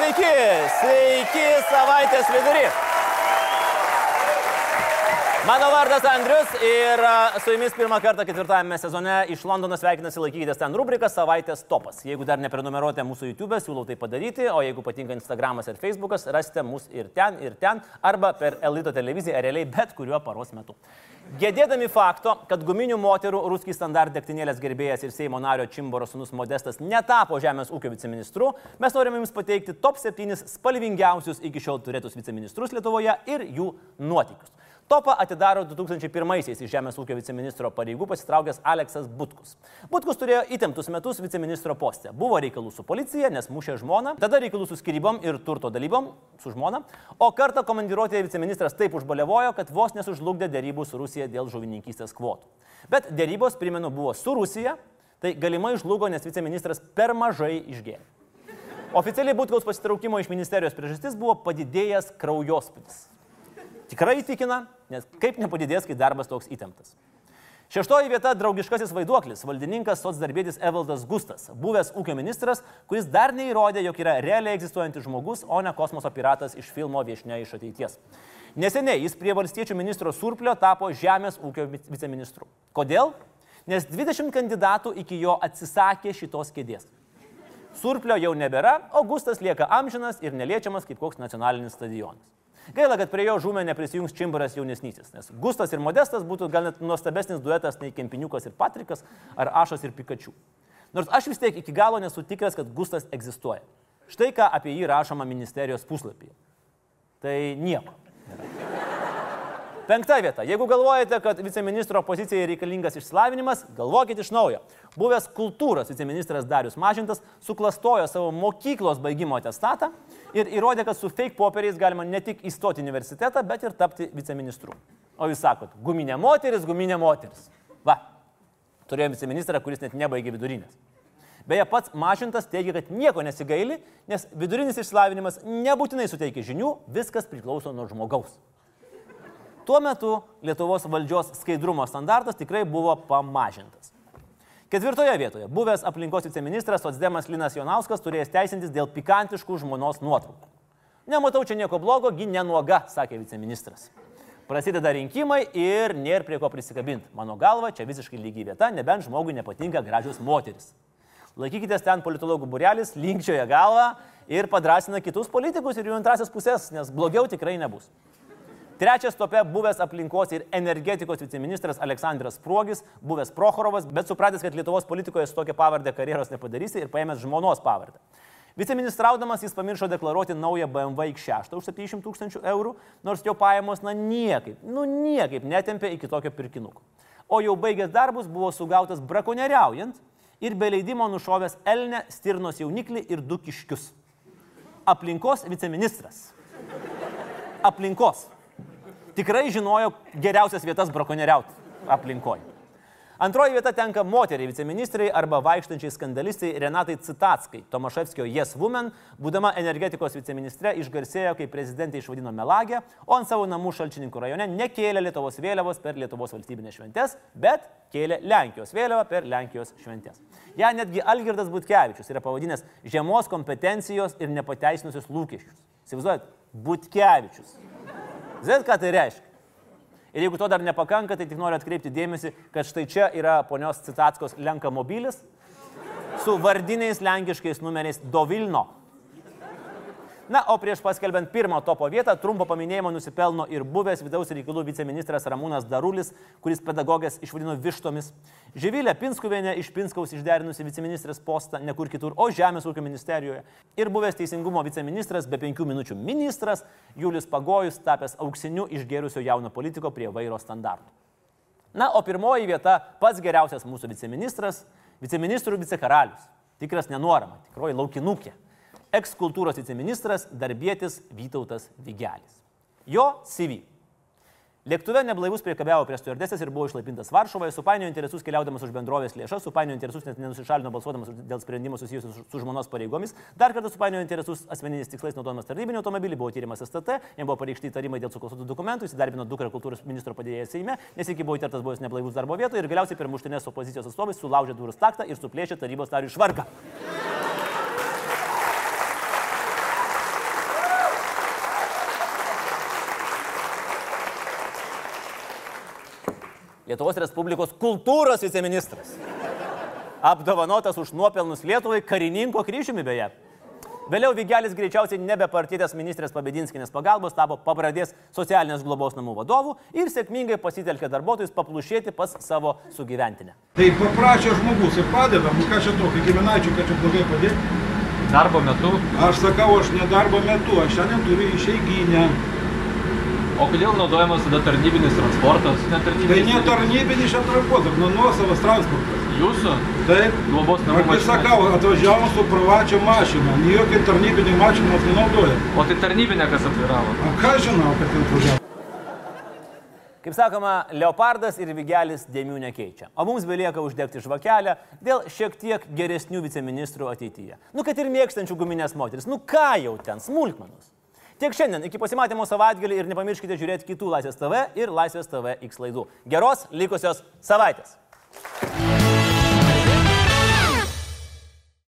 Sveiki, sveiki savaitės vidury. Mano vardas Andrius ir su jumis pirmą kartą ketvirtajame sezone iš Londono sveikinasi laikykitės ten rubrika savaitės topas. Jeigu dar neprenumeruojate mūsų YouTube, siūlau tai padaryti, o jeigu patinka Instagramas ir Facebookas, rasite mus ir ten, ir ten, arba per Elito televiziją, realiai bet kuriuo paros metu. Gėdėdami fakto, kad guminių moterų ruskiai standart degtinėlės gerbėjas ir Seimo nario Čimboro sunus Modestas netapo žemės ūkio viceministru, mes norime jums pateikti top 7 spalvingiausius iki šiol turėtus viceministrus Lietuvoje ir jų nuotykius. Topą atidaro 2001-aisiais iš Žemės ūkio viceministro pareigų pasitraukęs Aleksas Butkus. Butkus turėjo įtemptus metus viceministro postę. Buvo reikalų su policija, nes mušė žmoną, tada reikalų su skirybom ir turto dalybom su žmona, o kartą komandiruotėje viceministras taip užbalevojo, kad vos nesužlugdė dėrybų su Rusija dėl žuvininkystės kvotų. Bet dėrybos, primenu, buvo su Rusija, tai galimai žlugo, nes viceministras per mažai išgėrė. Oficialiai Butkaus pasitraukimo iš ministerijos priežastis buvo padidėjęs kraujospūdis. Tikrai įtikina, nes kaip nepadidės, kai darbas toks įtemptas. Šeštoji vieta - draugiškasis vaiduoklis, valdininkas socdarbėtis Evaldas Gustas, buvęs ūkio ministras, kuris dar neįrodė, jog yra realiai egzistuojantis žmogus, o ne kosmoso piratas iš filmo Viešne iš ateities. Neseniai jis prie valstiečių ministro Surplio tapo žemės ūkio viceministru. Kodėl? Nes 20 kandidatų iki jo atsisakė šitos kėdės. Surplio jau nebėra, o Gustas lieka amžinas ir neliečiamas kaip koks nacionalinis stadionas. Gaila, kad prie jo žūmė neprisijungs Čimbaras jaunesnysis, nes Gustas ir Modestas būtų gal net nuostabesnis duetas nei Kempiniukas ir Patrikas ar Ašas ir Pikačių. Nors aš vis tiek iki galo nesu tikras, kad Gustas egzistuoja. Štai ką apie jį rašoma ministerijos puslapyje. Tai nieko. Penkta vieta. Jeigu galvojate, kad viceministro pozicijai reikalingas išsilavinimas, galvokit iš naujo. Buvęs kultūros viceministras Darius Mažintas suklastojo savo mokyklos baigimo atestatą ir įrodė, kad su fake popieriais galima ne tik įstoti į universitetą, bet ir tapti viceministru. O jūs sakot, guminė moteris, guminė moteris. Va, turėjome viceministrą, kuris net nebaigė vidurinės. Beje, pats Mažintas teigia, kad nieko nesigaili, nes vidurinis išsilavinimas nebūtinai suteikia žinių, viskas priklauso nuo žmogaus. Tuo metu Lietuvos valdžios skaidrumo standartas tikrai buvo pamažintas. Ketvirtoje vietoje buvęs aplinkos viceministras Sotsdemas Linas Jonauskas turėjęs teisintis dėl pikantiškų žmonos nuotraukų. Nematau čia nieko blogo, gi nenuoga, sakė viceministras. Prasideda rinkimai ir nėra prie ko prisikabinti. Mano galva, čia visiškai lygiai vieta, nebent žmogui nepatinka gražios moteris. Laikykitės ten politologų burelis, linkčioja galvą ir padrasina kitus politikus ir jų antrasis pusės, nes blogiau tikrai nebus. Trečias tope buvęs aplinkos ir energetikos viceministras Aleksandras Pruogis, buvęs Prohorovas, bet supratęs, kad Lietuvos politikoje su tokia pavardė karjeros nepadarysi ir paėmęs žmonos pavardę. Viceministraudamas jis pamiršo deklaruoti naują BMW X6 už 700 tūkstančių eurų, nors jo pajamos, na niekaip, nu niekaip netempė iki tokio pirkinuko. O jau baigęs darbus buvo sugautas brakonieriaujant ir be leidimo nušovęs Elnę, Stirnos jauniklį ir du kiškius. Aplinkos viceministras. Aplinkos tikrai žinojo geriausias vietas brakonieriauti aplinkoje. Antroji vieta tenka moteriai viceministrai arba vaikštančiai skandalistai Renatai Citatskai. Tomaševskio Yes Woman, būdama energetikos viceministre, išgarsėjo, kai prezidentė išvadino melagę, o ant savo namų šalčininkų rajone nekėlė Lietuvos vėliavos per Lietuvos valstybinės šventės, bet kėlė Lenkijos vėliavą per Lenkijos šventės. Ja netgi Algirdas Butkevičius yra pavadinęs žemos kompetencijos ir nepateisinusius lūkesčius. Įsivaizduojat, Butkevičius. Zet, ką tai reiškia? Ir jeigu to dar nepakanka, tai tik noriu atkreipti dėmesį, kad štai čia yra ponios Citatskos Lenkamobilis su vardiniais lenkiškais numeriais Dovilno. Na, o prieš paskelbent pirmą topo vietą, trumpo paminėjimo nusipelno ir buvęs vidaus reikalų viceministras Ramūnas Darulis, kuris pedagogės išvadino vištomis, Živilė Pinskuvienė iš Pinskaus išderinusi viceministrės postą ne kur kitur, o Žemės ūkio ministerijoje, ir buvęs teisingumo viceministras be penkių minučių ministras Julius Pagojus, tapęs auksiniu išgėrusio jauno politiko prie vairo standartų. Na, o pirmoji vieta pats geriausias mūsų viceministras - viceministrų vicekaralius. Tikras nenuorama, tikroji laukinukė ekskultūros viceministras darbėtis Vytautas Vigelis. Jo CV. Lėktuve neblaivus priekabiavo prie stewardesės ir buvo išlaipintas Varšuvoje, supainiojo interesus keliaudamas už bendrovės lėšas, supainiojo interesus net nenusišalino balsuodamas dėl sprendimų susijusių su, su žmonos pareigomis, dar kartą supainiojo interesus asmeniniais tikslais naudodamas tarnybinį automobilį, buvo tyrimas STT, jam buvo pareikšti įtarimai dėl suklastotų dokumentų, įsidarbino dukrą kultūros ministro padėjėjas Seime, nes iki buvo įtartas buvęs neblaivus darbo vietoje ir galiausiai per muštinės opozicijos atstovais sulaužė durų staktą ir suplėšė tarybos narių švarką. Lietuvos Respublikos kultūros viceministras. Apdovanotas už nuopelnus Lietuvai karininko kryžiumi beje. Vėliau Vigelis greičiausiai nebepartytas ministrės Pabedinskinės pagalbos tapo pabradės socialinės globos namų vadovų ir sėkmingai pasitelkė darbuotojus paplušėti pas savo sugyventinę. Tai paprašė žmogus ir padeda, nu ką čia tokio, giminaičių, kad čia blogai padėti. Darbo metu. Aš sakau, aš ne darbo metu, aš šiandien turiu išeiginę. O kodėl naudojamas tada tarnybinis transportas? Tai Netarnybinis. ne tarnybinis transportas, nu nuosavas transportas. Jūsų Taip. globos namų Aš tai mašina. sakau, atvažiavom su privačia mašina, jokia tarnybinė mašina mes nenaudoja. O tai tarnybinė kas atviravo? O ką žinau, kad ten atvažiavo? Kaip sakoma, leopardas ir vigelis dėmių nekeičia. O mums belieka uždegti žvakelę dėl šiek tiek geresnių viceministrų ateityje. Nu, kad ir mėgstančių guminės moteris. Nu, ką jau ten, smulkmenus. Tiek šiandien, iki pasimatymo savaitgalį ir nepamirškite žiūrėti kitų Laisvės TV ir Laisvės TV X laidų. Geros likusios savaitės.